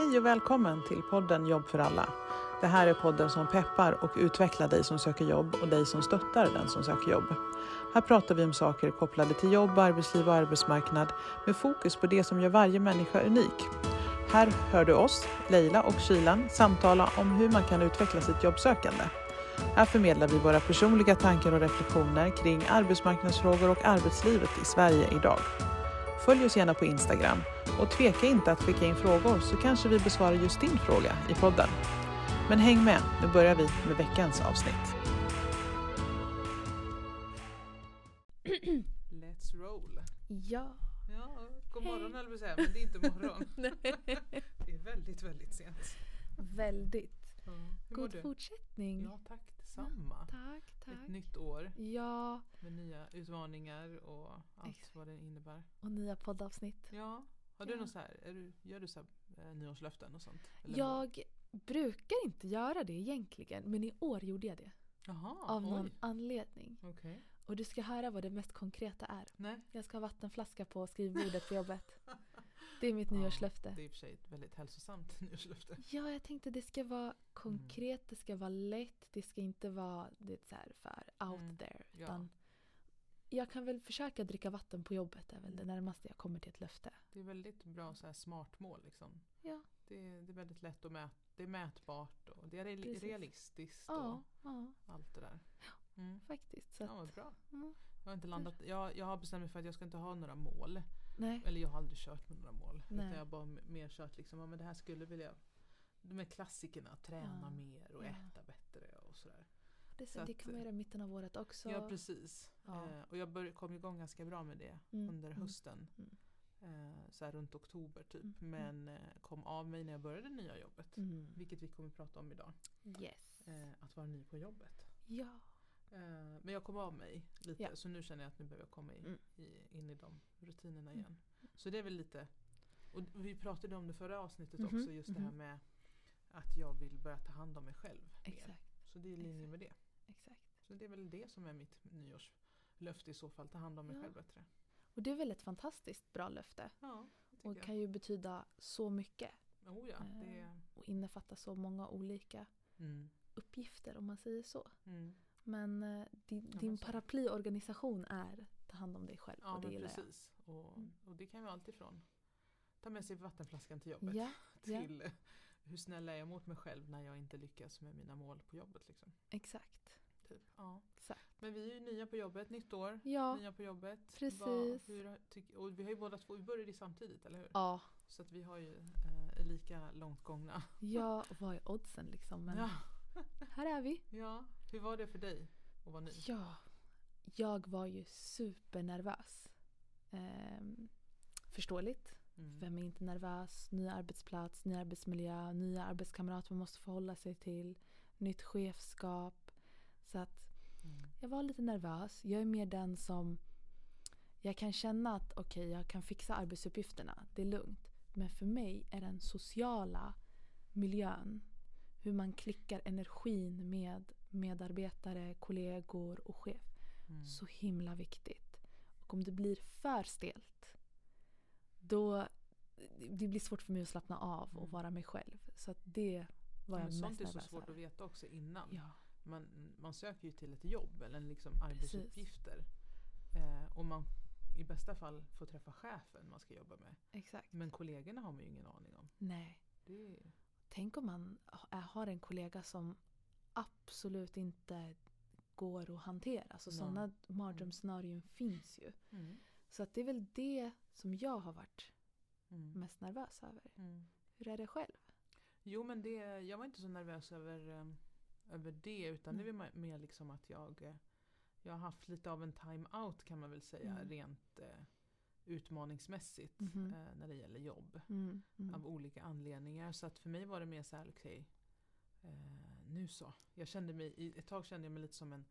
Hej och välkommen till podden Jobb för alla. Det här är podden som peppar och utvecklar dig som söker jobb och dig som stöttar den som söker jobb. Här pratar vi om saker kopplade till jobb, arbetsliv och arbetsmarknad med fokus på det som gör varje människa unik. Här hör du oss, Leila och Kylan, samtala om hur man kan utveckla sitt jobbsökande. Här förmedlar vi våra personliga tankar och reflektioner kring arbetsmarknadsfrågor och arbetslivet i Sverige idag. Följ oss gärna på Instagram och tveka inte att skicka in frågor så kanske vi besvarar just din fråga i podden. Men häng med, nu börjar vi med veckans avsnitt. Let's roll! Ja. Ja, god morgon höll jag men det är inte morgon. Nej. Det är väldigt, väldigt sent. Väldigt. Ja. Mår God fortsättning. Ja, tack detsamma. Tack, Ett tack. nytt år Ja, med nya utmaningar och allt Exakt. vad det innebär. och nya poddavsnitt. Ja, har du Ja. något så här, är du, gör du så här, eh, nyårslöften och sånt? Eller? Jag brukar inte göra det egentligen, men i år gjorde jag det. Jaha, Av någon oj. anledning. Okej. Och du ska höra vad det mest konkreta är. Nej. Jag ska ha vattenflaska på skrivbordet på jobbet. Det är mitt Ja, nyårslöfte. Det är i och för sig ett väldigt hälsosamt nyårslöfte. Ja, jag tänkte det ska vara konkret, det ska vara lätt, det ska inte vara det så här för out Mm, there. ja. Utan jag kan väl försöka dricka vatten på jobbet, är väl det Mm. närmaste jag kommer till ett löfte. Det är väldigt bra så här smart mål liksom. Ja, Det, det är väldigt lätt att mäta. Det är mätbart och det är Precis. realistiskt ja, ja och allt det där. Mm. faktiskt. Så Ja, att, vad bra. mm, Jag har, inte landat, jag, jag har bestämt mig för att jag ska inte ha några mål. Nej, Eller jag har aldrig kört med några mål. Nej. Utan jag har bara mer kört liksom, ja, men det här skulle vilja de här klassikerna, träna Ja, mer och ja. äta bättre och sådär. det, så det att, kan man göra i mitten av året också. Ja precis. Ja. Eh, och jag bör, kom igång ganska bra med det Mm, under mm, hösten. mm. Eh, så här runt oktober typ. Mm, mm. Men eh, kom av mig när jag började det nya jobbet. Mm. Vilket vi kommer prata om idag. Yes. Eh, att vara ny på jobbet. Ja. Eh, men jag kom av mig lite Ja. så nu känner jag att nu behöver jag komma i, Mm. i, in i de rutinerna Mm. igen. Så det är väl lite, och vi pratade om det förra avsnittet Mhm, också, just det här mhm. med att jag vill börja ta hand om mig själv mer. Exakt. Så det är i linje med det. Exakt. Så det är väl det som är mitt nyårslöfte i så fall, ta hand om mig Ja. själv bättre. Och det är väl ett fantastiskt bra löfte. Ja, Och jag. kan ju betyda så mycket. Oh ja, det eh. Och innefatta så många olika Mm, uppgifter om man säger så. Men eh, din, din paraplyorganisation är ta hand om dig själv Ja och det men gillar precis. Och, Mm. och det kan vara allt ifrån ta med sig vattenflaskan till jag. jobbet Ja, ja. till eh, hur snäll är jag mot mig själv när jag inte lyckas med mina mål på jobbet. Liksom. exakt. Typ. Ja. exakt. Men vi är ju nya på jobbet, nytt år, Ja, nya på jobbet. precis. Vad- hur, och vi har ju båda två, vi började ju samtidigt, eller hur? ja, Så att vi har ju eh, är lika långt gångna. ja, vad är oddsen liksom? Men Ja. här är vi. ja, hur var det för dig att vara ny? Ja, jag var ju supernervös. Ehm, förståeligt. Mm. Vem är inte nervös? Ny arbetsplats, ny arbetsmiljö, nya arbetskamrater man måste förhålla sig till. Nytt chefskap. Så att Mm. jag var lite nervös. Jag är mer den som jag kan känna att okej, jag kan fixa arbetsuppgifterna. Det är lugnt. Men för mig är den sociala miljön, hur man klickar energin med medarbetare, kollegor och chef, Mm. så himla viktigt. Och om det blir för stelt, då det blir svårt för mig att slappna av och Mm. vara mig själv. Så att det var Ja, jag men mest sånt är så svårt att veta också innan. Ja, Man, man söker ju till ett jobb eller liksom arbetsuppgifter. Eh, och man i bästa fall får träffa chefen man ska jobba med. exakt. Men kollegorna har man ju ingen aning om. Nej. Det är, Tänk om man ha- har en kollega som absolut inte går att hantera. Alltså sådana mardrömsscenarion finns ju. mm. Så att det är väl det som jag har varit Mm. mest nervös över. Mm. Hur är det själv? Jo men det, jag var inte så nervös över, eh, över det utan det var mer liksom att jag, eh, jag har haft lite av en time-out kan man väl säga Mm. rent eh, utmaningsmässigt Mhm. eh, när det gäller jobb. Mm, mm. Av olika anledningar. Så att för mig var det mer så här, okej, eh, nu så. Jag kände mig, i ett tag kände jag mig lite som en,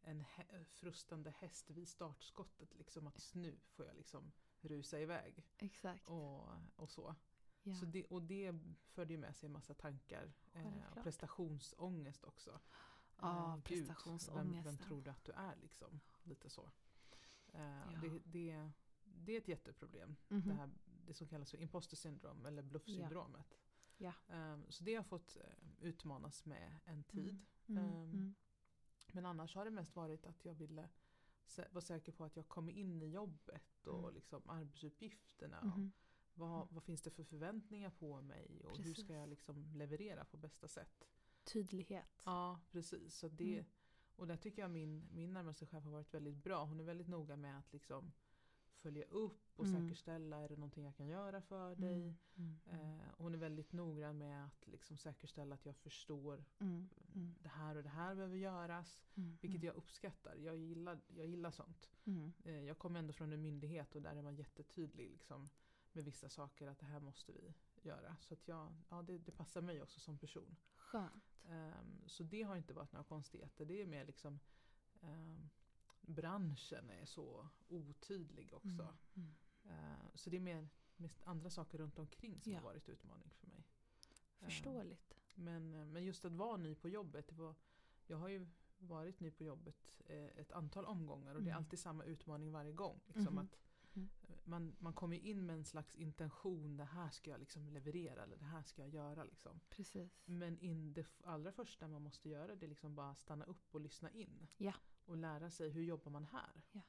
en frustande häst vid startskottet. Liksom att nu får jag liksom rusa iväg. Exakt. Och, och så. ja. så det, och det förde ju med sig en massa tankar. Eh, prestationsångest också. Ja, Eh, gud, prestationsångesten. Vem, vem tror du att du är liksom? Lite så. Eh, Ja. det, det, det är ett jätteproblem. Mhm. Det, här, det som kallas för imposter syndrome eller bluffsyndromet. Ja. Ehm, så det har fått eh, utmanas med en tid. Mm, mm, Men annars har det mest varit att jag ville vara säker på att jag kommer in i jobbet och Mm. liksom arbetsuppgifterna. Och mhm. vad, vad finns det för förväntningar på mig och hur Precis. ska jag liksom leverera på bästa sätt. Tydlighet. Ja, precis. Så det, Mm. Och där tycker jag min, min närmaste chef har varit väldigt bra. Hon är väldigt noga med att liksom följa upp och Mm. säkerställa, är det någonting jag kan göra för dig? Mm, mm, mm. Eh, hon är väldigt noggrann med att liksom säkerställa att jag förstår Mm, mm, det här och det här behöver göras. Vilket jag uppskattar. Jag gillar, jag gillar sånt. Eh, jag kommer ändå från en myndighet och där är man jättetydlig liksom, med vissa saker att det här måste vi göra. Så att jag, ja, det, det passar mig också som person. Skönt. Ehm, så det har inte varit några konstigheter. Det är mer liksom ehm, branschen är så otydlig också. Mm, mm. Eh, så det är mer andra saker runt omkring som Ja. har varit utmaning för mig. Förståeligt. Men, eh, men just att vara ny på jobbet. Var, jag har ju varit ny på jobbet eh, ett antal omgångar och det är Mm. alltid samma utmaning varje gång. Liksom Mhm. att eh, man, man kommer in med en slags intention. Det här ska jag liksom leverera eller det här ska jag göra. Liksom. Precis. Men in det allra första man måste göra det är liksom bara stanna upp och lyssna in. Ja. Och lära sig hur jobbar man här. Ja.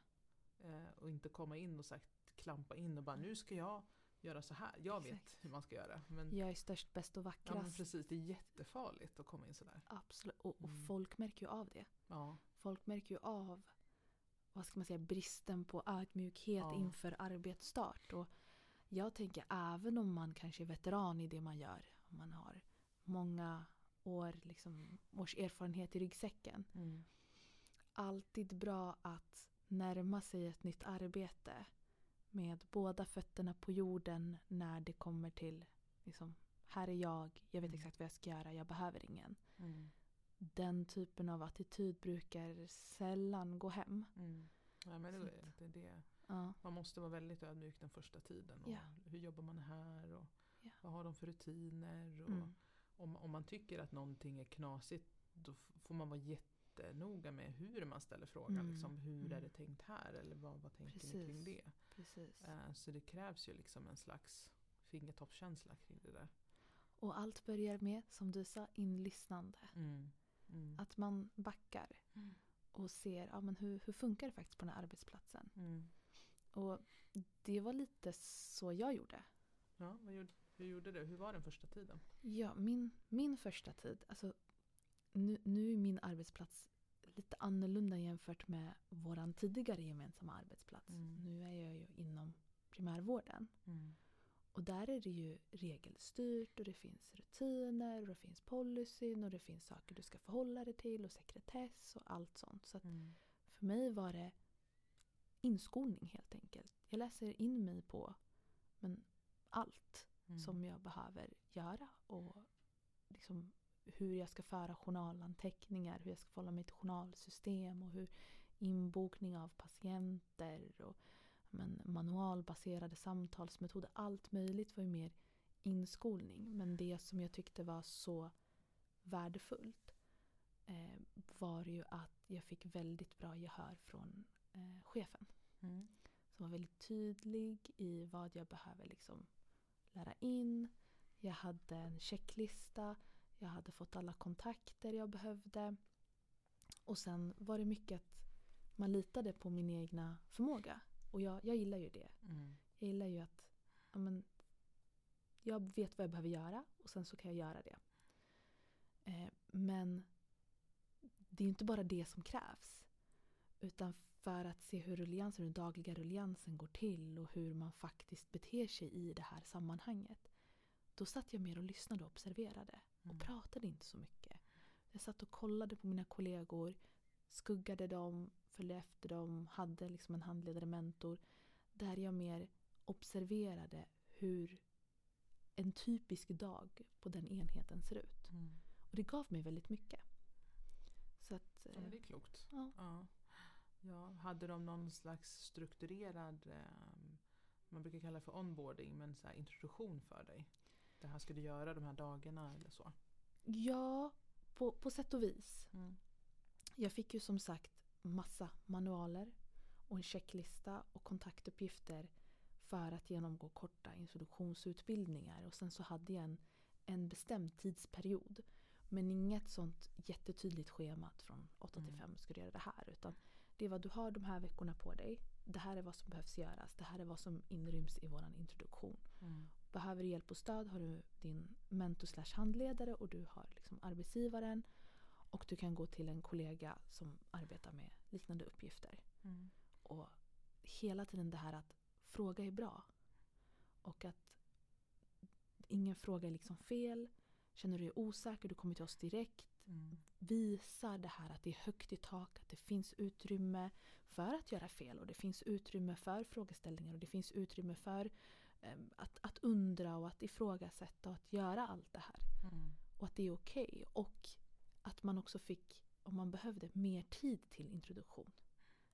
Eh, och inte komma in och sagt, klampa in och bara nu ska jag göra så här. Jag vet Exakt. hur man ska göra. Men, Jag är störst, bäst och ja, men vackrast. precis, det är jättefarligt att komma in sådär. Absolut. Och, och Mm. folk märker ju av det. Ja, Folk märker ju av vad ska man säga, bristen på ödmjukhet Ja. inför arbetsstart. Och jag tänker även om man kanske är veteran i det man gör. Om man har många år, liksom, års erfarenhet i ryggsäcken. Alltid bra att närma sig ett nytt arbete med båda fötterna på jorden när det kommer till liksom, här är jag, jag vet Mm. exakt vad jag ska göra, jag behöver ingen. Mm. Den typen av attityd brukar sällan gå hem. Mm. Ja, men Så det, att- det, det, Ja. man måste vara väldigt ödmjuk den första tiden. Och Ja. Hur jobbar man här? Och Ja. Vad har de för rutiner? Och Mm. om, om man tycker att någonting är knasigt då får man vara jättenoga med hur man ställer frågan. Mm. Liksom, hur Mm. är det tänkt här? Eller vad, vad tänker ni kring Precis. det? Precis. Eh, så det krävs ju liksom en slags fingertoppskänsla kring det där. Och allt börjar med, som du sa, inlyssnande. Mm. Mm. Att man backar Mm. och ser ja, men hur, hur funkar det faktiskt på den här arbetsplatsen. Mm. Och det var lite så jag gjorde. Ja, vad gjorde, hur gjorde du? Hur var den första tiden? Ja, min, min första tid, alltså nu, nu är min arbetsplats lite annorlunda jämfört med vår tidigare gemensamma arbetsplats. Mm. Nu är jag ju inom primärvården. Och där är det ju regelstyrt och det finns rutiner och det finns policyn och det finns saker du ska förhålla dig till och sekretess och allt sånt. Så Mm. för mig var det inskolning helt enkelt. Jag läser in mig på men allt Mm. som jag behöver göra och liksom hur jag ska föra journalanteckningar, hur jag ska förhålla mig till journalsystem och hur inbokning av patienter och men, manualbaserade samtalsmetoder, allt möjligt var ju mer inskolning. Men det som jag tyckte var så värdefullt eh, var ju att jag fick väldigt bra gehör från eh, chefen. Mm. Som var väldigt tydlig i vad jag behöver liksom lära in. Jag hade en checklista. Jag hade fått alla kontakter jag behövde. Och sen var det mycket att man litade på min egna förmåga. Och jag, jag gillar ju det. Mm. Jag gillar ju att ja, men, jag vet vad jag behöver göra och sen så kan jag göra det. Eh, men det är inte bara det som krävs. Utan för att se hur rulliansen, den dagliga rulliansen går till och hur man faktiskt beter sig i det här sammanhanget. Då satt jag mer och lyssnade och observerade Mm. och pratade inte så mycket. Jag satt och kollade på mina kollegor, skuggade dem, följde efter dem, hade liksom en handledare, mentor. Där jag mer observerade hur en typisk dag på den enheten ser ut. Mm. Och det gav mig väldigt mycket. Så att, Ja, det är klokt. ja. Ja. Ja, hade de någon slags strukturerad, eh, man brukar kalla det för onboarding, men så introduktion för dig? Det här ska du göra de här dagarna eller så? ja, på, på sätt och vis. Mm. Jag fick ju som sagt massa manualer och en checklista och kontaktuppgifter för att genomgå korta introduktionsutbildningar. Och sen så hade jag en, en bestämd tidsperiod. Men inget sånt jättetydligt schema att från 8 till Mm. 5 ska du göra det här. Utan det vad du har de här veckorna på dig. Det här är vad som behövs göras. Det här är vad som inryms i vår introduktion. Mm. Behöver du hjälp och stöd har du din mentor slash handledare och du har liksom arbetsgivaren. Och du kan gå till en kollega som arbetar med liknande uppgifter. Mm. Och hela tiden det här att fråga är bra. Och att ingen fråga är liksom fel. Känner du dig osäker, du kommer till oss direkt. Mm. Visar det här att det är högt i tak, att det finns utrymme för att göra fel och det finns utrymme för frågeställningar och det finns utrymme för eh, att, att undra och att ifrågasätta och att göra allt det här. Mm. Och att det är okej. Och att man också fick, om man behövde, mer tid till introduktion.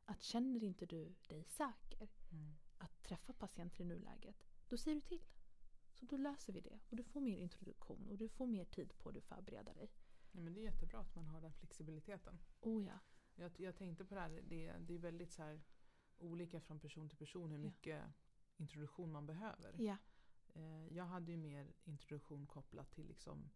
Att känner inte du dig säker Mm. att träffa patienter i nuläget, då säger du till. Så då löser vi det. Och du får mer introduktion och du får mer tid på dig att förbereda dig. Ja, men det är jättebra att man har den flexibiliteten. Oh ja. Jag, jag tänkte på det här, det, det är väldigt så här olika från person till person hur Ja. mycket introduktion man behöver. Ja. Eh, jag hade ju mer introduktion kopplat till liksom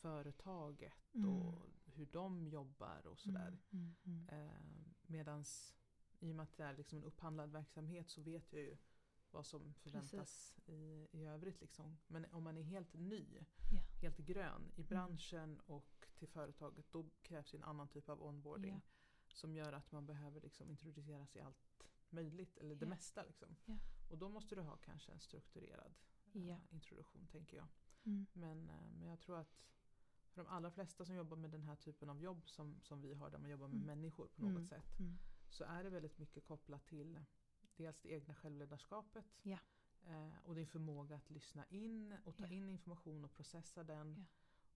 företaget Mm. och hur de jobbar och sådär. Mm, mm, mm. Eh, medans i och med att det är liksom en upphandlad verksamhet så vet jag ju vad som förväntas i, i övrigt. Liksom. Men om man är helt ny, Ja. helt grön i branschen och till företaget då krävs en annan typ av onboarding. Ja. Som gör att man behöver liksom introduceras i allt möjligt, eller det Ja. mesta. Liksom. Och då måste du ha kanske en strukturerad eh, introduktion tänker jag. Mm. Men, eh, men jag tror att för de allra flesta som jobbar med den här typen av jobb som, som vi har, där man jobbar med Mm. människor på något Mm. sätt, Mm. så är det väldigt mycket kopplat till dels det egna självledarskapet Ja. eh, och din förmåga att lyssna in och ta Ja. in information och processa den. Ja.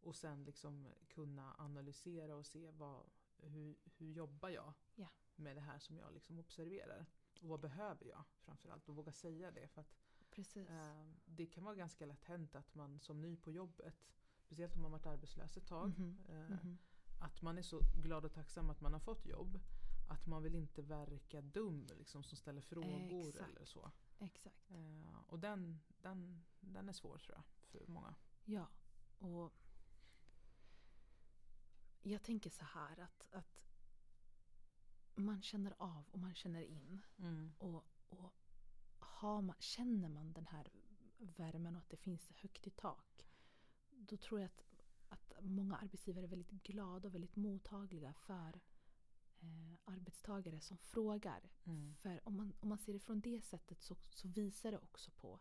Och sen liksom kunna analysera och se vad, hur, hur jobbar jag Ja. med det här som jag liksom observerar. Och vad behöver jag framförallt och våga säga det. För att. Eh, det kan vara ganska lätt hänt att man som ny på jobbet, speciellt om man varit arbetslös ett tag, Mhm. eh, Mhm. att man är så glad och tacksam att man har fått jobb. Att man vill inte verka dum liksom, som ställer frågor Exakt. eller så. Exakt. Eh, och den, den, den är svår tror jag för många. Ja, och jag tänker så här att, att man känner av och man känner in. Och, och har man, känner man den här värmen och att det finns högt i tak. Då tror jag att, att många arbetsgivare är väldigt glada och väldigt mottagliga för eh, arbetstagare som frågar. Mm. För om man, om man ser det från det sättet så, så visar det också på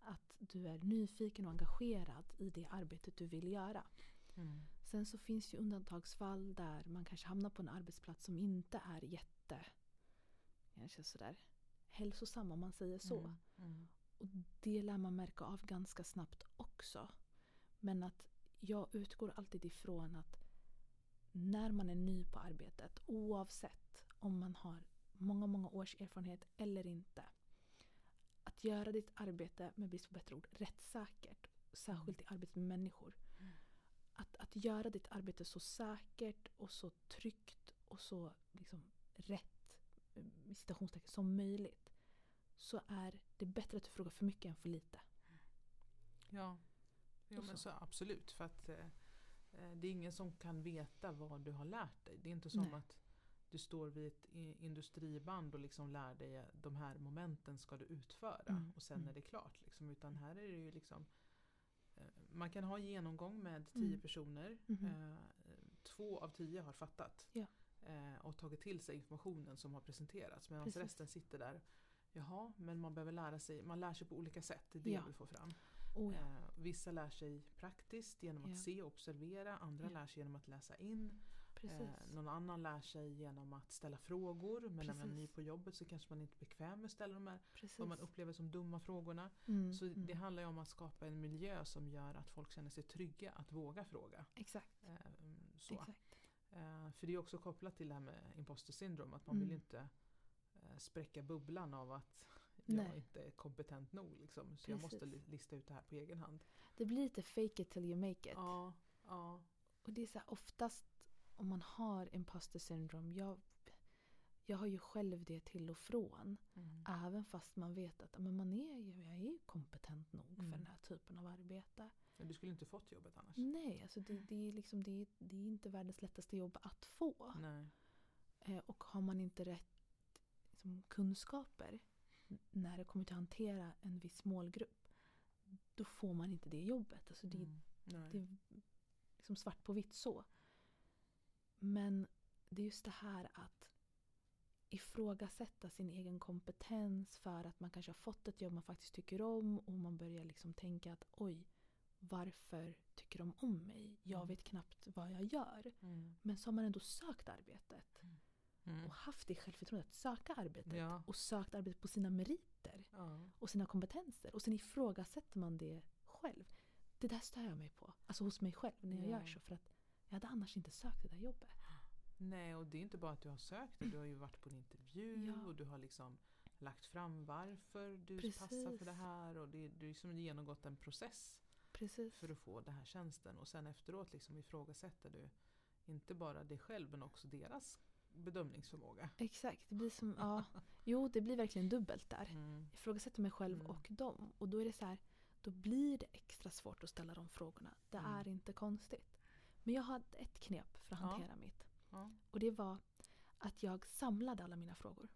att du är nyfiken och engagerad i det arbetet du vill göra. Mm. Sen så finns ju undantagsfall där man kanske hamnar på en arbetsplats som inte är jätte kanske sådär hälsosam om man säger så. Mm. Mm. Och det lär man märka av ganska snabbt också. Men att jag utgår alltid ifrån att när man är ny på arbetet, oavsett om man har många, många års erfarenhet eller inte. Att göra ditt arbete, med brist på bättre ord, rättssäkert. Särskilt i arbetet med människor. Mm. Att, att göra ditt arbete så säkert och så tryggt och så liksom rätt eh, i citationstecken som möjligt. Så är det bättre att du frågar för mycket än för lite. Ja, jo, men så. absolut. För att eh, eh, det är ingen som kan veta vad du har lärt dig. Det är inte som Nej. att du står vid ett industriband och liksom lär dig de här momenten ska du utföra Mm, och sen mm. är det klart. Liksom. Utan här är det ju liksom eh, man kan ha en genomgång med tio Mm. personer. Eh, två av tio har fattat. Ja. Och tagit till sig informationen som har presenterats. Medan Precis. resten sitter där. Jaha, men man behöver lära sig. Man lär sig på olika sätt. Det är det Ja. jag vill få fram. Oh, ja. Eh, vissa lär sig praktiskt genom att Ja. se och observera. Andra Ja. lär sig genom att läsa in. Precis. Eh, någon annan lär sig genom att ställa frågor. Men när man är ny Precis. på jobbet så kanske man inte är bekväm med att ställa de här Precis. vad man upplever som dumma frågorna. Mm, Så mm. det handlar ju om att skapa en miljö som gör att folk känner sig trygga att våga fråga. Exakt. Eh, så. Exakt. Eh, för det är också kopplat till det här med imposter syndrome. Att man vill Mm. inte eh, spräcka bubblan av att jag Nej. inte är kompetent nog. Liksom. Så jag måste Precis. li- lista ut det här på egen hand. Det blir lite fake it till you make it. Ja, ja. Och det är så här, oftast om man har imposter syndrome. Jag, jag har ju själv det till och från. Mm. Även fast man vet att men man är ju, jag är kompetent nog för Mm. den här typen av arbete. Men du skulle inte fått jobbet annars? Nej, alltså det, det, är liksom, det, det är inte världens lättaste jobb att få. Nej. Eh, och har man inte rätt liksom, kunskaper när det kommer till att hantera en viss målgrupp då får man inte det jobbet. Alltså det, Mm. Det är liksom svart på vitt så. Men det är just det här att ifrågasätta sin egen kompetens för att man kanske har fått ett jobb man faktiskt tycker om och man börjar liksom tänka att oj, varför tycker de om mig? Jag Mm. vet knappt vad jag gör. Mm. Men så har man ändå sökt arbetet Mm. Och haft det självförtroendet att söka arbetet Ja. och sökt arbetet på sina meriter Ja. och sina kompetenser och sen ifrågasätter man det själv. Det där stör jag mig på. Alltså hos mig själv när jag Ja. gör så för att jag hade annars inte sökt det där jobbet. Nej, och det är inte bara att du har sökt det. Du har ju varit på en intervju och du har liksom lagt fram varför du Precis. passar för det här. Och det, du har liksom genomgått en process Precis. för att få den här tjänsten. Och sen efteråt liksom ifrågasätter du inte bara dig själv men också deras bedömningsförmåga. Exakt. Det blir som, ja. Jo, det blir verkligen dubbelt där. Mm. Jag ifrågasätter mig själv Mm. och dem. Och då är det så här, då blir det extra svårt att ställa de frågorna. Det Mm. är inte konstigt. Men jag hade ett knep för att Ja. hantera mitt. Ja. Och det var att jag samlade alla mina frågor.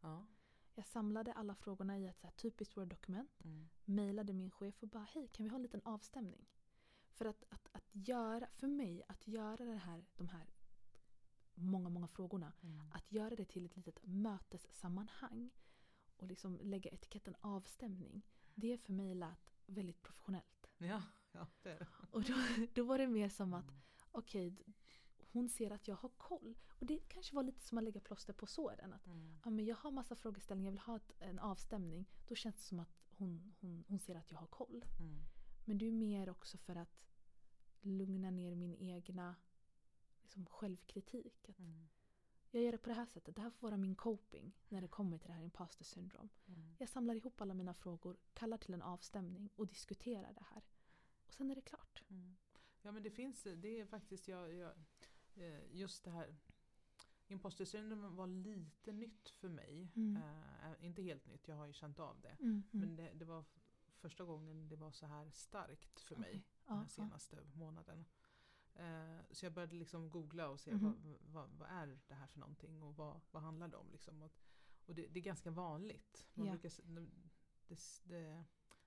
Ja. Jag samlade alla frågorna i ett så här typiskt Word-dokument. Mm. Mejlade min chef och bara hej kan vi ha en liten avstämning? För att, att, att göra, för mig att göra det här, de här många, många frågorna. Mm. Att göra det till ett litet mötessammanhang och liksom lägga etiketten avstämning. Det för mig lät väldigt professionellt. Ja, ja, det är det. Och då, då var det mer som att Mm. okej, hon ser att jag har koll. Och det kanske var lite som att lägga plåster på såren. Att Mm. ja, men jag har massa frågeställningar, jag vill ha ett, en avstämning. Då känns det som att hon, hon, hon ser att jag har koll. Mm. Men det är mer också för att lugna ner min egna liksom, självkritik. Att Mm. jag gör det på det här sättet. Det här får vara min coping när det kommer till det här imposter syndrome. Mm. Jag samlar ihop alla mina frågor, kallar till en avstämning och diskuterar det här. Och sen är det klart. Mm. Ja men det finns, det är faktiskt jag, jag, eh, just det här Imposter syndrome var lite nytt för mig. Eh, inte helt nytt, jag har ju känt av det. Mm, mm. Men det, det var första gången det var så här starkt för mig Okej. den senaste månaden. Eh, så jag började liksom googla och se Mhm. vad, vad, vad är det här för någonting och vad, vad handlar det om. Liksom. Och, och det, det är ganska vanligt. Man Ja. brukar, det, det,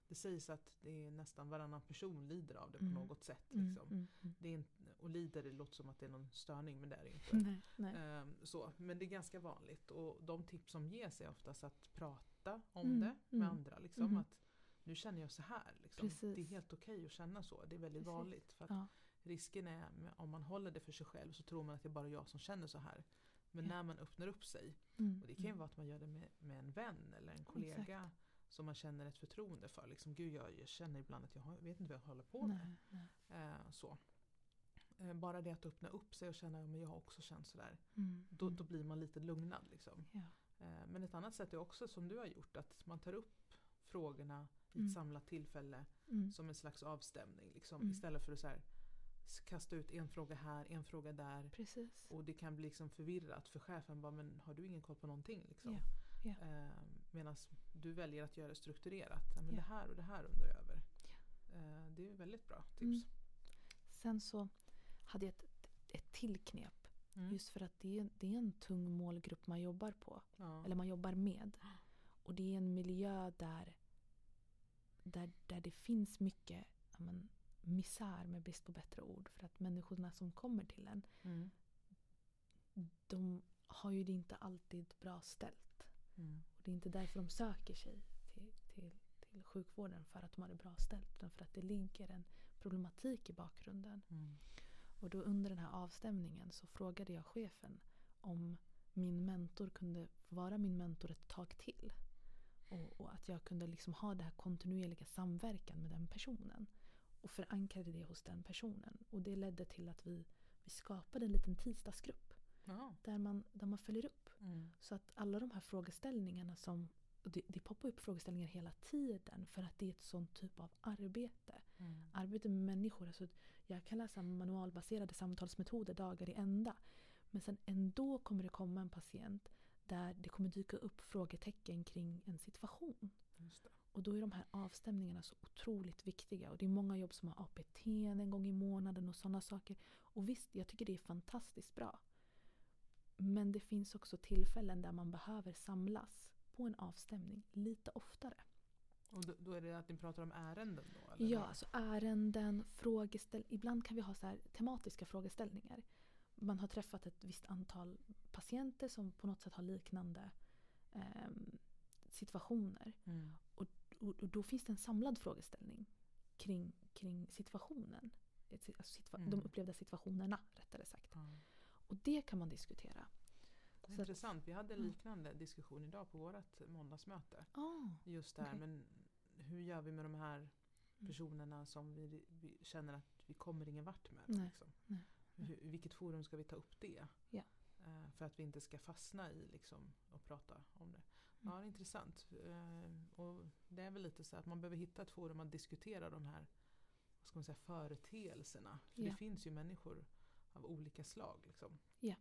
det sägs att det är nästan varannan person lider av det på Mm. något sätt. Mm, Liksom. mm, mm. Det är inte, och lider det låter som att det är någon störning men det är det inte. Nej, nej. Ehm, så, men det är ganska vanligt och de tips som ges är oftast att prata om Mm, det med mm. andra. Liksom, Mhm. att Nu känner jag så här. Liksom. Det är helt okej att känna så. Det är väldigt Precis. vanligt. För att Ja. Risken är om man håller det för sig själv så tror man att det är bara jag som känner så här. Men Ja. när man öppnar upp sig, Mm, och det kan ju mm. vara att man gör det med, med en vän eller en kollega som man känner ett förtroende för. Liksom, Gud, jag, jag känner ibland att jag har, vet inte vad jag håller på med. Nej, nej. Eh, så. Eh, bara det att öppna upp sig och känna att jag har också känt sådär. Mm, Då, mm. då blir man lite lugnad. Liksom. Ja. Eh, men ett annat sätt är också som du har gjort att man tar upp frågorna i ett Mm. samlat tillfälle Mm. som en slags avstämning. Liksom. Istället för att så här, kasta ut en fråga här, en fråga där. Precis. Och det kan bli liksom förvirrat för chefen. Bara, men har du ingen koll på någonting? Liksom? Ja, ja. Eh, Medan du väljer att göra det strukturerat. Ja, men Ja. Det här och det här undrar jag över. Eh, det är väldigt bra tips. Mm. Sen så hade jag ett, ett till knep. Mm. Just för att det är, det är en tung målgrupp man jobbar på. Ja. Eller man jobbar med. Och det är en miljö där, där, där det finns mycket men, misär med brist på bättre ord. För att människorna som kommer till en, Mm. de har ju det inte alltid bra ställt. Mm. Och det är inte därför de söker sig till, till, till sjukvården för att de har det bra ställt. Utan för att det ligger en problematik i bakgrunden. Mm. Och då under den här avstämningen så frågade jag chefen om min mentor kunde vara min mentor ett tag till. Och, och att jag kunde liksom ha det här kontinuerliga samverkan med den personen. Och förankrade det hos den personen. Och det ledde till att vi, vi skapade en liten tisdagsgrupp. Där man, där man följer upp. Mm. Så att alla de här frågeställningarna som det, det poppar upp frågeställningar hela tiden för att det är ett sånt typ av arbete. Mm. Arbete med människor. Alltså jag kan läsa manualbaserade samtalsmetoder dagar i ända. Men sen ändå kommer det komma en patient där det kommer dyka upp frågetecken kring en situation. Och då är de här avstämningarna så otroligt viktiga. Och det är många jobb som har APT en gång i månaden och sådana saker. Och visst, jag tycker det är fantastiskt bra. Men det finns också tillfällen där man behöver samlas på en avstämning lite oftare. Och då, då är det att ni pratar om ärenden då? Eller? Ja, alltså ärenden, frågeställningar. Ibland kan vi ha så här tematiska frågeställningar. Man har träffat ett visst antal patienter som på något sätt har liknande eh, situationer. Mm. Och, och då finns det en samlad frågeställning kring, kring situationen. Alltså situa- Mm. De upplevda situationerna rättare sagt. Ja. Och det kan man diskutera. Så att- Intressant. Vi hade en liknande diskussion idag på vårt måndagsmöte. Ah, Just där, Okej. men hur gör vi med de här Mm. personerna som vi, vi känner att vi kommer ingen vart med? Nej, Liksom. nej, Hur, I vilket forum ska vi ta upp det? Ja. Eh, för att vi inte ska fastna i liksom, och prata om det. Ja, Mm. det är intressant. Eh, och det är väl lite så att man behöver hitta ett forum att diskutera de här vad ska man säga, företeelserna. För Ja. det finns ju människor av olika slag. Liksom. Ja.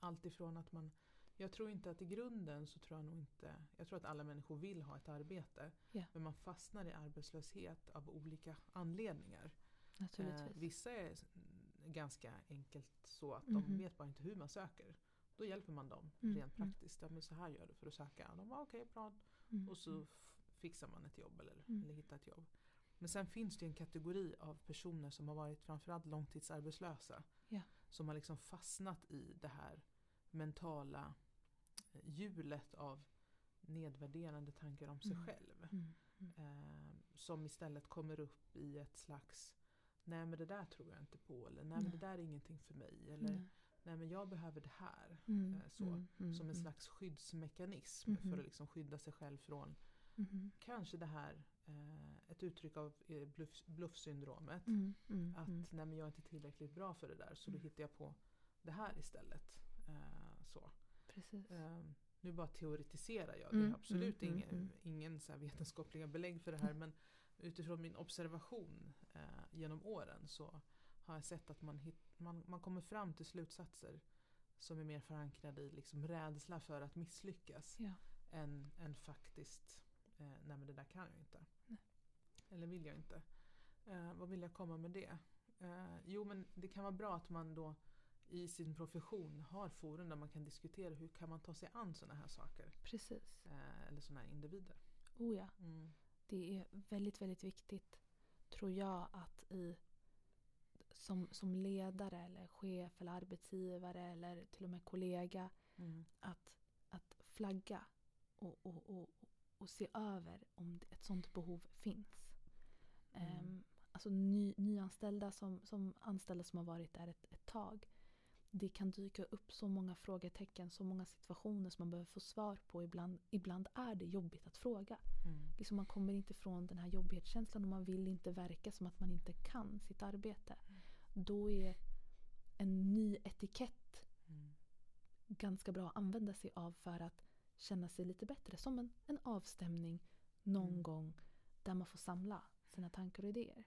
Allt ifrån att man jag tror inte att i grunden så tror jag nog inte Jag tror att alla människor vill ha ett arbete. Ja. Men man fastnar i arbetslöshet av olika anledningar. naturligtvis. Eh, vissa är mm, ganska enkelt så att Mhm. de vet bara inte hur man söker. Då hjälper man dem Mm, rent mm. praktiskt. Ja, men så här gör du för att söka. De bara okej, bra. Mm, Och så mm. fixar man ett jobb eller, Mm. eller hittar ett jobb. Men sen finns det en kategori av personer som har varit framförallt långtidsarbetslösa. Ja. Som har liksom fastnat i det här mentala eh, hjulet av nedvärderande tankar om sig Mm. själv. Mm, mm. Eh, som istället kommer upp i ett slags Nej men det där tror jag inte på. Eller nej men det där är ingenting för mig. Eller Nej. men jag behöver det här. Mm, eh, så, mm, mm, Som en mm. slags skyddsmekanism för att liksom skydda sig själv från Mhm. kanske det här eh, ett uttryck av eh, bluff, bluffsyndromet. Mm, Att nej men jag är inte tillräckligt bra för det där så då hittar jag på det här istället. Eh, så. Eh, nu bara teoretiserar jag. Det är absolut ingen, ingen så vetenskapliga belägg för det här. Men utifrån min observation genom åren så har jag sett att man, hit, man, man kommer fram till slutsatser som är mer förankrade i liksom rädsla för att misslyckas. Ja. Än, än faktiskt, eh, nej men det där kan jag inte. Nej. Eller vill jag inte. Eh, vad vill jag komma med det? Eh, jo men det kan vara bra att man då i sin profession har forum där man kan diskutera hur kan man ta sig an sådana här saker. Precis. Eh, eller sådana här individer. Oh ja. Mm. Det är väldigt, väldigt viktigt tror jag att i som, som ledare eller chef eller arbetsgivare eller till och med kollega Mm. att, att flagga och, och, och, och se över om ett sådant behov finns. Mm. Ehm, alltså ny, nyanställda som, som anställda som har varit där ett, ett tag. Det kan dyka upp så många frågetecken, så många situationer som man behöver få svar på. Ibland, ibland är det jobbigt att fråga. Mm. Liksom man kommer inte från den här jobbighetskänslan och man vill inte verka som att man inte kan sitt arbete. Då är en ny etikett Mm. ganska bra att använda sig av för att känna sig lite bättre. Som en, en avstämning någon Mm. gång där man får samla sina tankar och idéer.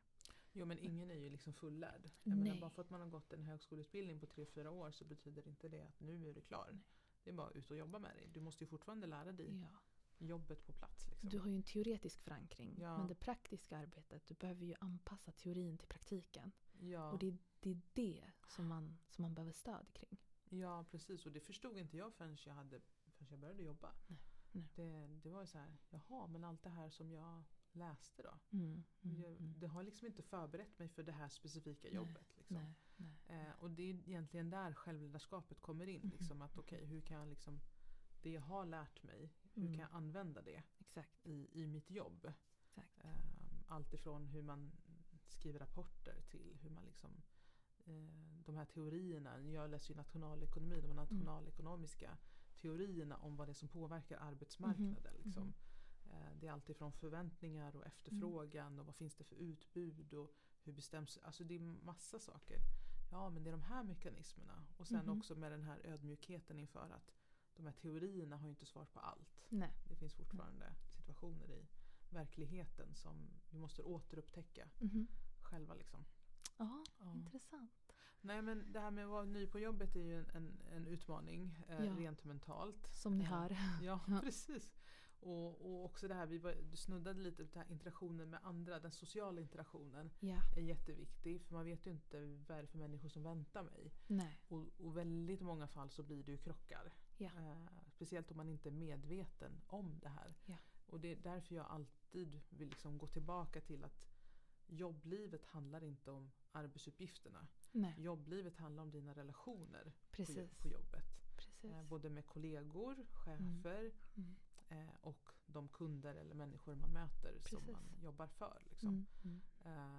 Jo men ingen är ju liksom fullärd. Jag menar, bara för att man har gått en högskoleutbildning på 3-4 år så betyder inte det att nu är du klar. Nej. Det är bara ut och jobba med dig. Du måste ju fortfarande lära dig Ja. jobbet på plats. Liksom. Du har ju en teoretisk förankring Ja. men det praktiska arbetet, du behöver ju anpassa teorin till praktiken. Ja. Och det är, det är det som man, som man behöver stöd kring. ja precis och det förstod inte jag förrän jag, hade, förrän jag började jobba. Nej, nej. Det, det var ju så här, jaha men allt det här som jag läste då. Mm, mm, Jag, mm. det har liksom inte förberett mig för det här specifika Nej, jobbet. Liksom. Nej, nej. Eh, och det är egentligen där självledarskapet kommer in. Mhm. Liksom, att okej, hur kan jag liksom, det jag har lärt mig, hur Mm. kan jag använda det Exakt. i, i mitt jobb? Exakt. Eh, allt ifrån hur man skriver rapporter till hur man liksom eh, de här teorierna, jag läser ju nationalekonomi, de här nationalekonomiska teorierna om vad det är som påverkar arbetsmarknaden. Mhm. Liksom. Mhm. Eh, Det är alltid från förväntningar och efterfrågan och vad finns det för utbud och hur bestäms, alltså det är massa saker. Ja men det är de här mekanismerna och sen Mhm. också med den här ödmjukheten inför att de här teorierna har ju inte svar på allt. Nej. Det finns fortfarande situationer i verkligheten som vi måste återupptäcka Mhm. själva. Liksom. Ja, Ja. intressant. Nej men det här med att vara ny på jobbet är ju en, en, en utmaning eh, Ja. rent mentalt. Som ni Eh, hör. Ja, Ja. precis. Och, och också det här, vi var, du snuddade lite på den här interaktionen med andra, den sociala interaktionen Ja. är jätteviktig för man vet ju inte vad är det för människor som väntar mig. Nej. Och, och väldigt många fall så blir det ju krockar. Ja. Eh, speciellt om man inte är medveten om det här. Ja. Och det är därför jag alltid vill liksom gå tillbaka till att jobblivet handlar inte om arbetsuppgifterna. Nej. Jobblivet handlar om dina relationer Precis. på jobbet. Precis. Eh, både med kollegor, chefer Mm. eh, och de kunder eller människor man möter Precis. som man jobbar för. Liksom. Mm. Mm.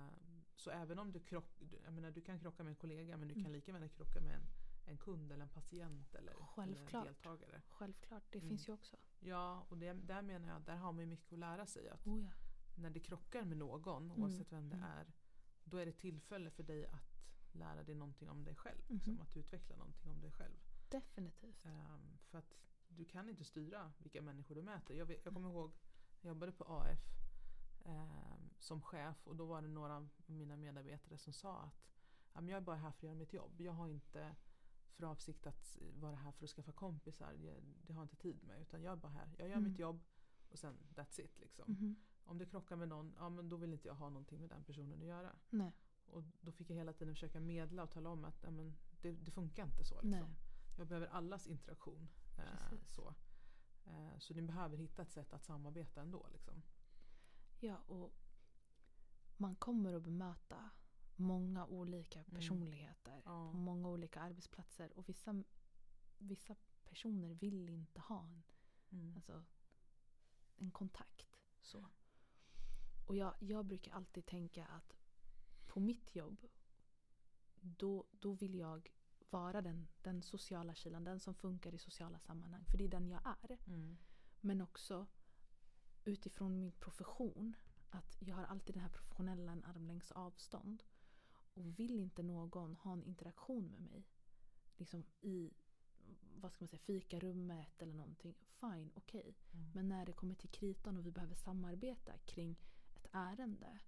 Eh, så även om du, krock, jag menar, du kan krocka med en kollega men du Mm. kan lika gärna krocka med en, en kund eller en patient eller, eller en deltagare. Självklart, det Mm. finns ju också. Ja, och det, där menar jag där har man mycket att lära sig. Att Oh ja. när det krockar med någon, Mm, oavsett vem det mm. är, då är det tillfälle för dig att lära dig någonting om dig själv. Mhm. Liksom, att utveckla någonting om dig själv. Definitivt. Ehm, för att du kan inte styra vilka människor du möter. Jag, jag kommer ihåg, jag jobbade på AF ehm, som chef och då var det några av mina medarbetare som sa att jag är bara här för att göra mitt jobb. Jag har inte för avsikt att vara här för att skaffa kompisar. Jag, det har jag inte tid med. Utan jag är bara här. Jag gör Mm. mitt jobb och sen that's it. Liksom. Mhm. Om det krockar med någon, ja men då vill inte jag ha någonting med den personen att göra. Nej. Och då fick jag hela tiden försöka medla och tala om att ja, men det, det funkar inte så. Liksom. Jag behöver allas interaktion. Eh, så. Eh, så ni behöver hitta ett sätt att samarbeta ändå. Liksom. Ja, och man kommer att bemöta många olika personligheter Mm. På många olika arbetsplatser. Och vissa, vissa personer vill inte ha en, Mm. alltså, en kontakt. Så. Och jag, jag brukar alltid tänka att på mitt jobb då, då vill jag vara den, den sociala kilen, den som funkar i sociala sammanhang. För det är den jag är. Mm. Men också utifrån min profession. Att jag har alltid den här professionella en armlängds avstånd. Och vill inte någon ha en interaktion med mig. Liksom i vad ska man säga, fikarummet eller någonting. Fine, okej. Mm. Men när det kommer till kritan och vi behöver samarbeta kring ett ärende.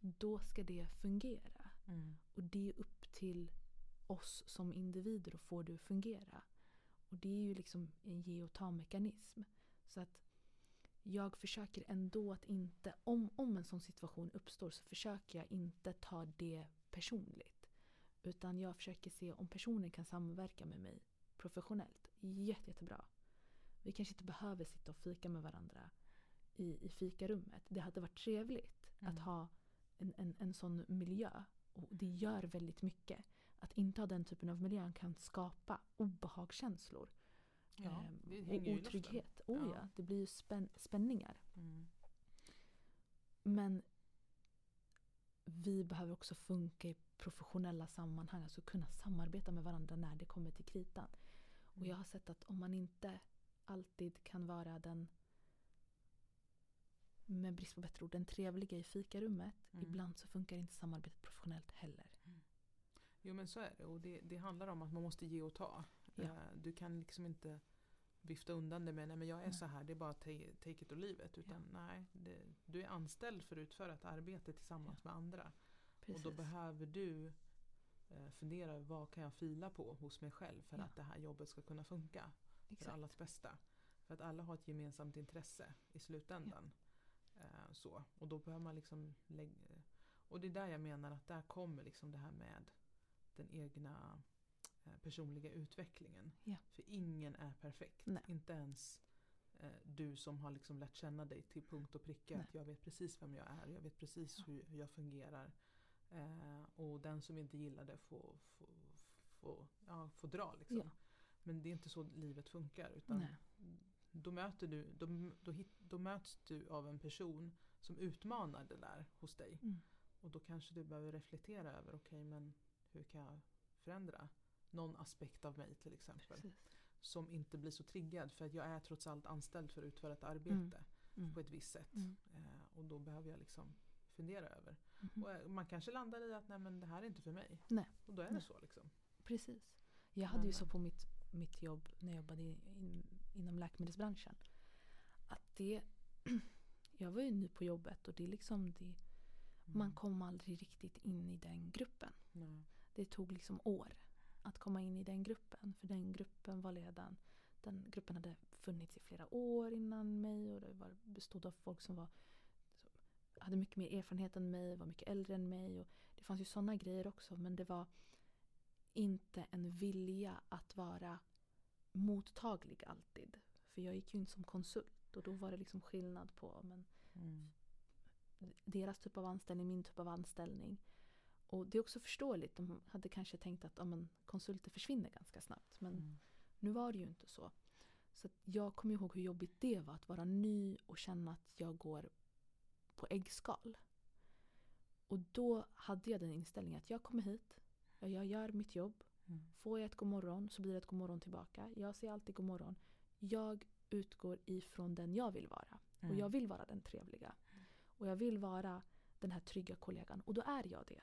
Då ska det fungera. Mm. Och det är upp till oss som individer att få det att fungera. Och det är ju liksom en ge och ta-mekanism. Så att jag försöker ändå att inte, om, om en sån situation uppstår så försöker jag inte ta det personligt. Utan jag försöker se om personen kan samverka med mig professionellt. Jätte, jättebra. Vi kanske inte behöver sitta och fika med varandra i, i fikarummet. Det hade varit trevligt Mm. att ha en, en, en sån miljö. Och det gör väldigt mycket. Att inte ha den typen av miljö kan skapa obehagskänslor. Ja, det och otrygghet. Oh, Ja. ja. Det blir ju spän, spänningar. Mm. Men vi behöver också funka i professionella sammanhang. Alltså kunna samarbeta med varandra när det kommer till kritan. Och Mm. jag har sett att om man inte alltid kan vara den med brist på bättre ord, den trevliga i fikarummet. Mm. Ibland så funkar inte samarbetet professionellt heller. Jo men så är det och det, det handlar om att man måste ge och ta. Ja. Eh, Du kan liksom inte vifta undan det med nej men jag är Nej. så här, det är bara ta- take it or leave it. Utan nej, det, du är anställd för att utföra ett arbete tillsammans med andra. Precis. Och då behöver du eh, fundera över vad kan jag fila på hos mig själv för Ja. att det här jobbet ska kunna funka. För Exakt. allas bästa. För att alla har ett gemensamt intresse i slutändan. Eh, så. Och då behöver man liksom lägga... Och det är där jag menar att där kommer liksom det här med den egna personliga utvecklingen. Ja. För ingen är perfekt. Nej. Inte ens eh, du som har liksom lärt känna dig till punkt och pricka. Nej. Att jag vet precis vem jag är. Jag vet precis Ja. hur, hur jag fungerar. Eh, och den som inte gillar det får, får, får, ja, får dra liksom. Ja. Men det är inte så livet funkar. Utan Nej. då, möter du, då, då, hit, då möts du av en person som utmanar det där hos dig. Mm. Och då kanske du behöver reflektera över, okej men hur kan jag förändra någon aspekt av mig till exempel. Precis. Som inte blir så triggad för att jag är trots allt anställd för att utföra ett arbete Mm. på ett visst sätt. Mm. Eh, och då behöver jag liksom fundera över. Mhm. Och eh, man kanske landar i att nej men det här är inte för mig. Nej. Och då är det Nej. så liksom. Precis. Jag hade ju Men- så på mitt, mitt jobb när jag jobbade in, in, inom läkemedelsbranschen. Att det, jag var ju ny på jobbet och det är liksom det, man Mm. kom aldrig riktigt in i den gruppen. Nej. Det tog liksom år att komma in i den gruppen. För den gruppen var redan, den gruppen hade funnits i flera år innan mig och det var, bestod av folk som var hade mycket mer erfarenhet än mig, var mycket äldre än mig. Och det fanns ju sådana grejer också men det var inte en vilja att vara mottaglig alltid. För jag gick ju in som konsult och då var det liksom skillnad på men, Mm. deras typ av anställning, min typ av anställning. Och det är också förståeligt. De hade kanske tänkt att ja, men, konsulter försvinner ganska snabbt. Men Mm. nu var det ju inte så. Så jag kommer ihåg hur jobbigt det var att vara ny och känna att jag går på äggskal. Och då hade jag den inställningen att jag kommer hit, ja, jag gör mitt jobb. Mm. Får jag ett god morgon så blir det ett god morgon tillbaka. Jag säger alltid god morgon. Jag utgår ifrån den jag vill vara. Och Mm. jag vill vara den trevliga. Och jag vill vara den här trygga kollegan. Och då är jag det.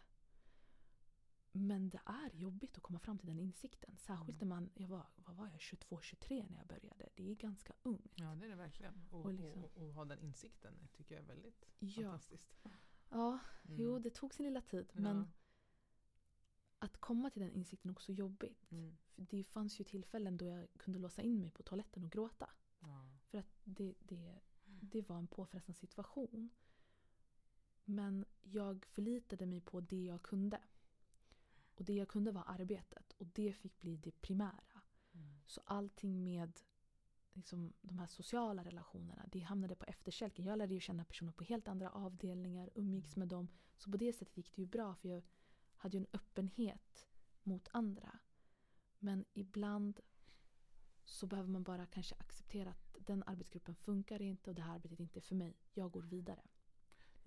Men det är jobbigt att komma fram till den insikten. Särskilt när man, jag var, vad var jag, 22-23 när jag började. Det är ganska ungt. Ja det är det verkligen. Och, Och liksom- och, och, ha den insikten tycker jag är väldigt Ja. fantastiskt. Ja, Mm. jo det tog sin lilla tid. Men att komma till den insikten är också jobbigt. Mm. Det fanns ju tillfällen då jag kunde låsa in mig på toaletten och gråta. Ja. För att det, det, det var en påfrestande situation. Men jag förlitade mig på det jag kunde. Och det jag kunde var arbetet. Och det fick bli det primära. Mm. Så allting med liksom, de här sociala relationerna, det hamnade på efterkälken. Jag lärde ju känna personer på helt andra avdelningar, umgicks med dem. Så på det sättet gick det ju bra för jag hade ju en öppenhet mot andra. Men ibland så behöver man bara kanske acceptera att den arbetsgruppen funkar inte och det här arbetet inte är för mig. Jag går vidare.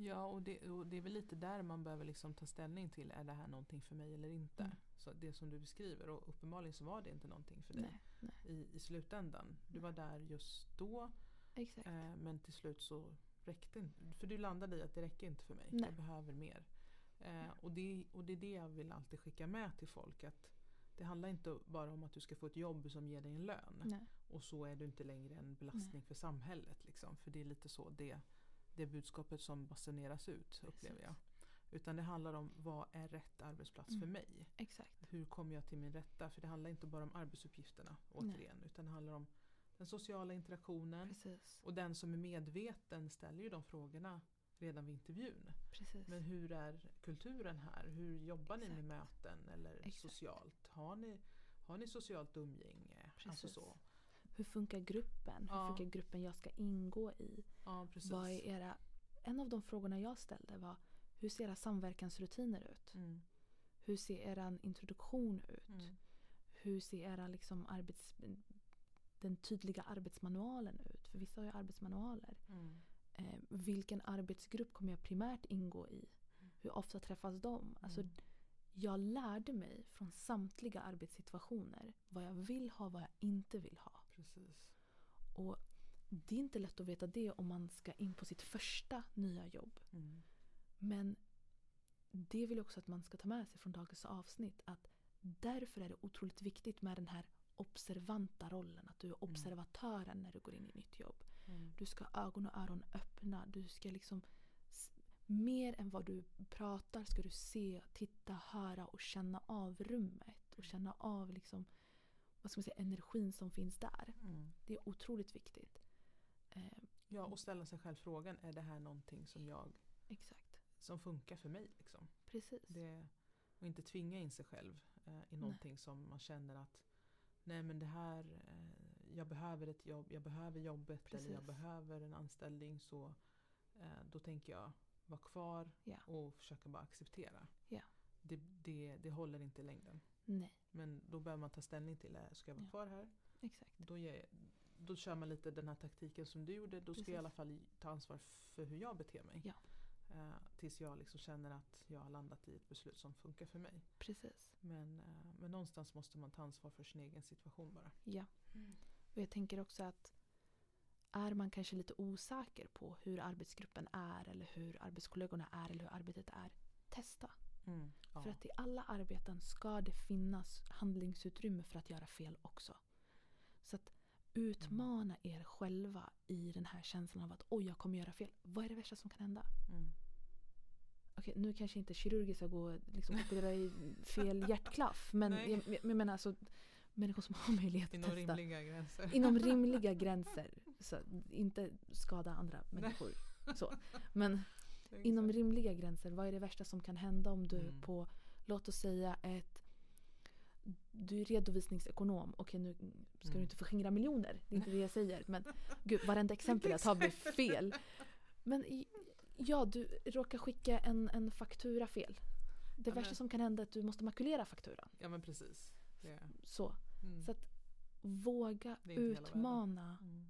Ja och det, och det är väl lite där man behöver liksom ta ställning till. Är det här någonting för mig eller inte? Mm. Så det som du beskriver och uppenbarligen så var det inte någonting för dig Nej, nej. i, i slutändan. Du var där just då eh, men till slut så räckte inte. För du landade i att det räcker inte för mig. Nej. Jag behöver mer. Eh, och, det, och det är det jag vill alltid skicka med till folk. att Det handlar inte bara om att du ska få ett jobb som ger dig en lön. Nej. Och så är du inte längre en belastning för samhället. Liksom. För det är lite så det, det budskapet som basuneras ut upplever jag. Utan det handlar om vad är rätt arbetsplats för Mm. mig? Exakt. Hur kommer jag till min rätta? För det handlar inte bara om arbetsuppgifterna återigen. Utan det handlar om den sociala interaktionen. Precis. Och den som är medveten ställer ju de frågorna redan vid intervjun. Precis. Men hur är kulturen här? Hur jobbar ni med Exakt. möten eller Exakt. socialt? Har ni, har ni socialt umgänge? Alltså Precis. så. Hur funkar gruppen? Hur funkar gruppen jag ska ingå i? Vad är era... En av de frågorna jag ställde var hur ser era samverkansrutiner ut? Mm. Hur ser er introduktion ut? Mm. Hur ser era liksom arbets... den tydliga arbetsmanualen ut? För vissa har ju arbetsmanualer. Mm. Eh, vilken arbetsgrupp kommer jag primärt ingå i? Hur ofta träffas de? Alltså, Mm. Jag lärde mig från samtliga arbetssituationer vad jag vill ha och vad jag inte vill ha. Precis. Och Det är inte lätt att veta det om man ska in på sitt första nya jobb. Mm. Men det vill jag också att man ska ta med sig från dagens avsnitt. Att därför är det otroligt viktigt med den här observanta rollen. Att du är observatören när du går in i nytt jobb. Mm. Du ska ha ögon och öron öppna. Du ska liksom mer än vad du pratar ska du se, titta, höra och känna av rummet. Och känna av liksom, vad ska man säga, energin som finns där. Mm. Det är otroligt viktigt. Eh, Ja, och ställa sig själv frågan, är det här någonting som jag exakt. som funkar för mig? Liksom? Precis. Det, och inte tvinga in sig själv eh, i någonting som man känner att Nej men det här, eh, jag behöver ett jobb, jag behöver jobbet eller jag Precis. behöver en anställning så eh, då tänker jag vara kvar Ja. och försöka bara acceptera. Ja. Det, det, det håller inte i längden. Nej, Men då behöver man ta ställning till, eh, ska jag vara Ja. kvar här? exakt. Då, ger, då kör man lite den här taktiken som du gjorde. Då ska jag i Precis. alla fall ta ansvar för hur jag beter mig. Ja. Eh, tills jag liksom känner att jag har landat i ett beslut som funkar för mig. Precis. Men, eh, men någonstans måste man ta ansvar för sin egen situation bara. Ja. Och jag tänker också att är man kanske lite osäker på hur arbetsgruppen är eller hur arbetskollegorna är eller hur arbetet är, testa. Ja. För att i alla arbeten ska det finnas handlingsutrymme för att göra fel också. Så att utmana er själva i den här känslan av att oj, jag kommer göra fel. Vad är det värsta som kan hända? Mm. Okej, nu kanske inte kirurgiskt ska gå och liksom operera i fel hjärtklaff. Men Nej. jag, jag menar alltså, människor som har möjlighet Inom att testa. rimliga gränser. Inom rimliga gränser. Så inte skada andra människor. Så. Men inom rimliga gränser, vad är det värsta som kan hända om du Mm. på, låt oss säga ett du är redovisningsekonom. Okej nu ska du Mm. inte förskingra miljoner. Det är inte det jag säger. Men gud, varenda exempel jag tar blir fel. Men ja, du råkar skicka en, en faktura fel. Det Ja, värsta men- som kan hända är att du måste makulera fakturan. Ja men precis. Det, Så, mm. så att våga utmana Mm.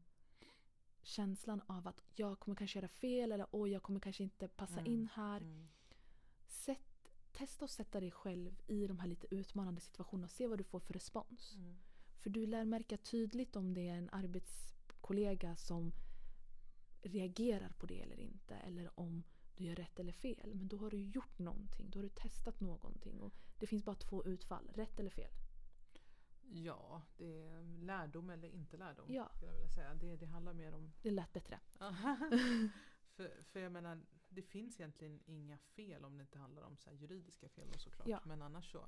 Känslan av att jag kommer kanske göra fel eller oj, jag kommer kanske inte passa Mm. in här. Mm. Sätt, testa att sätta dig själv i de här lite utmanande situationerna och se vad du får för respons. Mm. För du lär märka tydligt om det är en arbetskollega som reagerar på det eller inte. Eller om du gör rätt eller fel. Men då har du gjort någonting. Då har du testat någonting. Och det finns bara två utfall. Rätt eller fel. Ja, det är lärdom eller inte lärdom. Ja. Skulle jag vilja säga. Det, det handlar mer om... Det lät bättre. för, för jag menar, det finns egentligen inga fel om det inte handlar om så juridiska fel och såklart. Ja. Men annars så,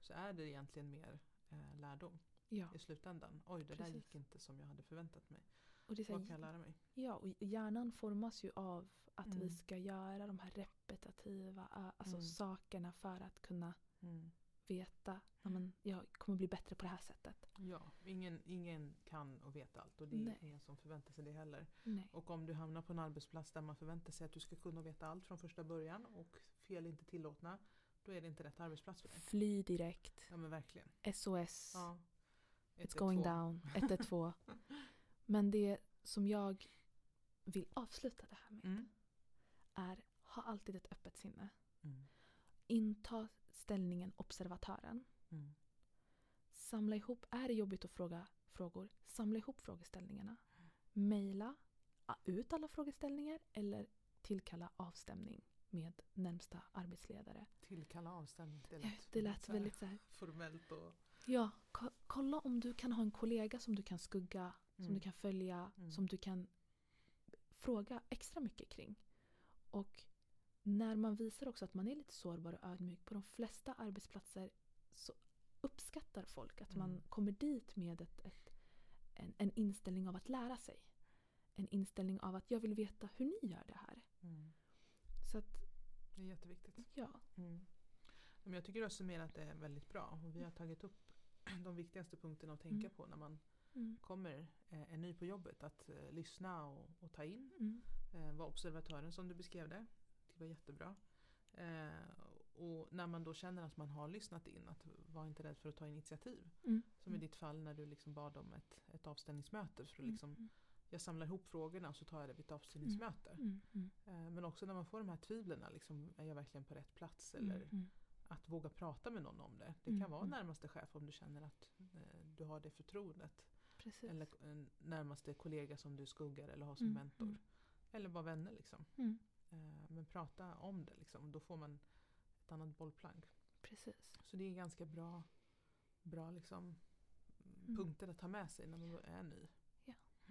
så är det egentligen mer eh, lärdom Ja. i slutändan. Oj, det där Precis. gick inte som jag hade förväntat mig. Och det är Vad kan jag lära mig? Ja, och hjärnan formas ju av att Mm. vi ska göra de här repetitiva alltså Mm. sakerna för att kunna Mm. Veta att jag kommer bli bättre på det här sättet. Ja, ingen, ingen kan och vet allt och det är Nej. ingen som förväntar sig det heller. Nej. Och om du hamnar på en arbetsplats där man förväntar sig att du ska kunna veta allt från första början och fel är inte tillåtna, då är det inte rätt arbetsplats för dig. Fly direkt. Ja men verkligen. SOS. Ja. It's going 112. down. 112. Men det som jag vill avsluta det här med Mm. är ha alltid ett öppet sinne. Mm. Inta ställningen observatören. Mm. Samla ihop, är det jobbigt att fråga frågor, samla ihop frågeställningarna. Maila a- ut alla frågeställningar eller tillkalla avstämning med närmsta arbetsledare. Tillkalla avstämning. Det Ja, lät, Det lät så väldigt så här. formellt och... Ja, ko- kolla om du kan ha en kollega som du kan skugga, som Mm. du kan följa, Mm. som du kan fråga extra mycket kring. Och när man visar också att man är lite sårbar och ödmjuk på de flesta arbetsplatser så uppskattar folk att man Mm. kommer dit med ett, ett, en, en inställning av att lära sig. En inställning av att jag vill veta hur ni gör det här. Mm. Så att, Det är jätteviktigt. ja. Mm. Men jag tycker du har summerat det väldigt bra och vi har tagit upp de viktigaste punkterna att tänka Mm. på när man Mm. kommer eh, är ny på jobbet. Att eh, lyssna och, och ta in. Mm. Eh, vara observatören som du beskrev det. Det var jättebra. Eh, och när man då känner att man har lyssnat in, att vara inte rädd för att ta initiativ. Mm. Som i ditt fall när du liksom bad om ett, ett avstämningsmöte. För att Mm. liksom, jag samlar ihop frågorna och så tar jag det vid ett avstämningsmöte. Mm. Mm. Eh, men också när man får de här tvivlen, liksom, är jag verkligen på rätt plats? Mm. Eller Mm. att våga prata med någon om det. Det Mm, kan vara mm. närmaste chef om du känner att eh, du har det förtroendet. Precis. Eller en närmaste kollega som du skuggar eller har som Mm, mentor. mm. Eller bara vänner liksom. Mm. Eh, men prata om det liksom. Då får man ett annat bollplank. Precis. Så det är ganska bra, bra liksom, Mm. punkter att ta med sig när man är ny.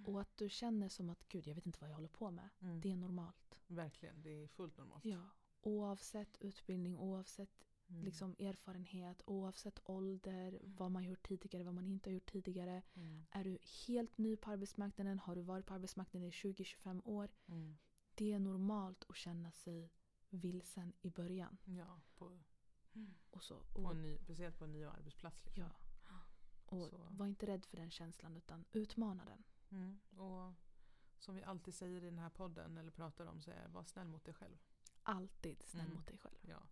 Och att du känner som att gud, jag vet inte vad jag håller på med. Mm. Det är normalt. Verkligen, det är fullt normalt. Ja. Oavsett utbildning, oavsett Mm. liksom, erfarenhet, oavsett ålder, vad man gjort tidigare, vad man inte har gjort tidigare. Mm. Är du helt ny på arbetsmarknaden, har du varit på arbetsmarknaden i 20-25 år. Det är normalt att känna sig vilsen i början. Ja, på, Och så. på Och, en ny, speciellt på en ny arbetsplats. Liksom. ja. och Så. var inte rädd för den känslan utan utmana den. Mm. Och som vi alltid säger i den här podden eller pratar om så är var snäll mot dig själv. Alltid snäll Mm. mot dig själv. Ja.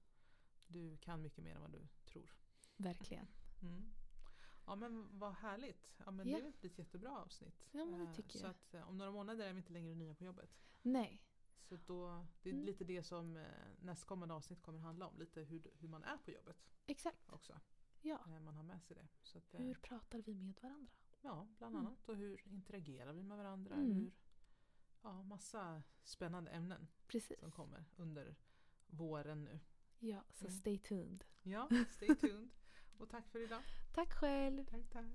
Du kan mycket mer än vad du tror. Verkligen. Mm. Ja men vad härligt. Ja, men Ja. Det är ett jättebra avsnitt. Ja, men det Eh, tycker så jag. att eh, om några månader är vi inte längre nya på jobbet. Nej. Så då, det är Mm. lite det som eh, nästkommande avsnitt kommer handla om. Lite hur, hur man är på jobbet Exakt. också. Ja. Eh, Man har med sig det. Så att, eh, Hur pratar vi med varandra? Ja, bland Mm. annat. Och hur interagerar vi med varandra? Mm. Hur, ja, massa spännande ämnen Precis. som kommer under våren nu. Ja, så Mm. stay tuned. Ja, stay tuned. Och tack för idag. Tack själv. Tack, tack.